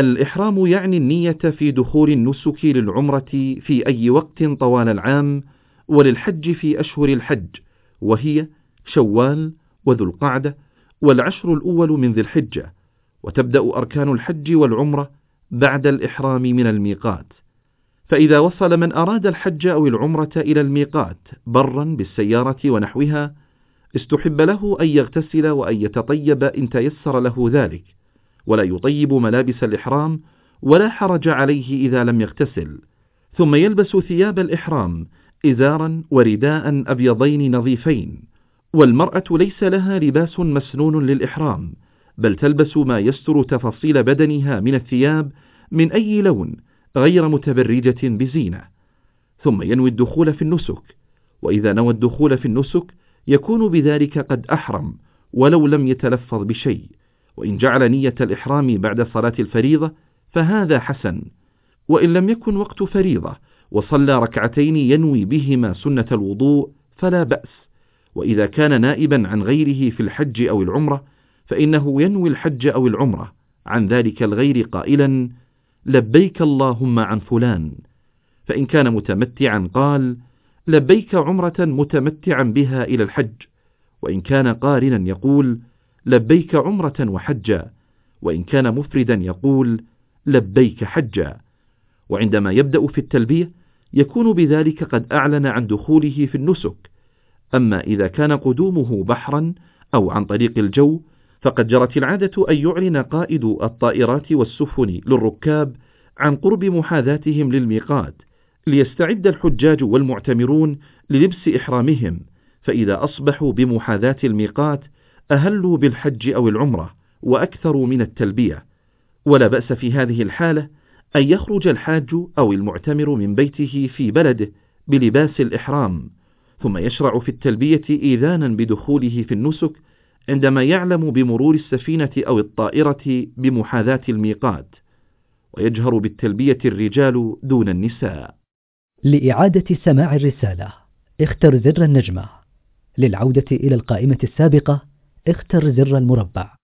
الإحرام يعني النية في دخول النسك للعمرة في أي وقت طوال العام وللحج في أشهر الحج وهي شوال وذو القعدة والعشر الأول من ذي الحجة وتبدأ أركان الحج والعمرة بعد الإحرام من الميقات. فإذا وصل من أراد الحج أو العمرة إلى الميقات برا بالسيارة ونحوها استحب له أن يغتسل وأن يتطيب إن تيسر له ذلك. ولا يطيب ملابس الإحرام ولا حرج عليه إذا لم يغتسل ثم يلبس ثياب الإحرام إزارا ورداء أبيضين نظيفين والمرأة ليس لها لباس مسنون للإحرام بل تلبس ما يستر تفاصيل بدنها من الثياب من أي لون غير متبرجة بزينة. ثم ينوي الدخول في النسك وإذا نوى الدخول في النسك يكون بذلك قد أحرم ولو لم يتلفظ بشيء. وإن جعل نية الإحرام بعد صلاة الفريضة فهذا حسن وإن لم يكن وقت فريضة وصلى ركعتين ينوي بهما سنة الوضوء فلا بأس وإذا كان نائبا عن غيره في الحج أو العمرة فإنه ينوي الحج أو العمرة عن ذلك الغير قائلا لبيك اللهم عن فلان. فإن كان متمتعا قال لبيك عمرة متمتعا بها إلى الحج. وإن كان قارنا يقول لبيك عمرة وحجا وإن كان مفردا يقول لبيك حجا. وعندما يبدأ في التلبية يكون بذلك قد أعلن عن دخوله في النسك. أما إذا كان قدومه بحرا أو عن طريق الجو فقد جرت العادة أن يعلن قائد الطائرات والسفن للركاب عن قرب محاذاتهم للميقات ليستعد الحجاج والمعتمرون للبس إحرامهم. فإذا أصبحوا بمحاذاة الميقات أهلوا بالحج أو العمرة وأكثروا من التلبية ولا بأس في هذه الحالة أن يخرج الحاج أو المعتمر من بيته في بلده بلباس الإحرام ثم يشرع في التلبية إيذانا بدخوله في النسك عندما يعلم بمرور السفينة أو الطائرة بمحاذاة الميقات ويجهر بالتلبية الرجال دون النساء. لإعادة سماع الرسالة اختر زر النجمة. للعودة إلى القائمة السابقة اختر زر المربع.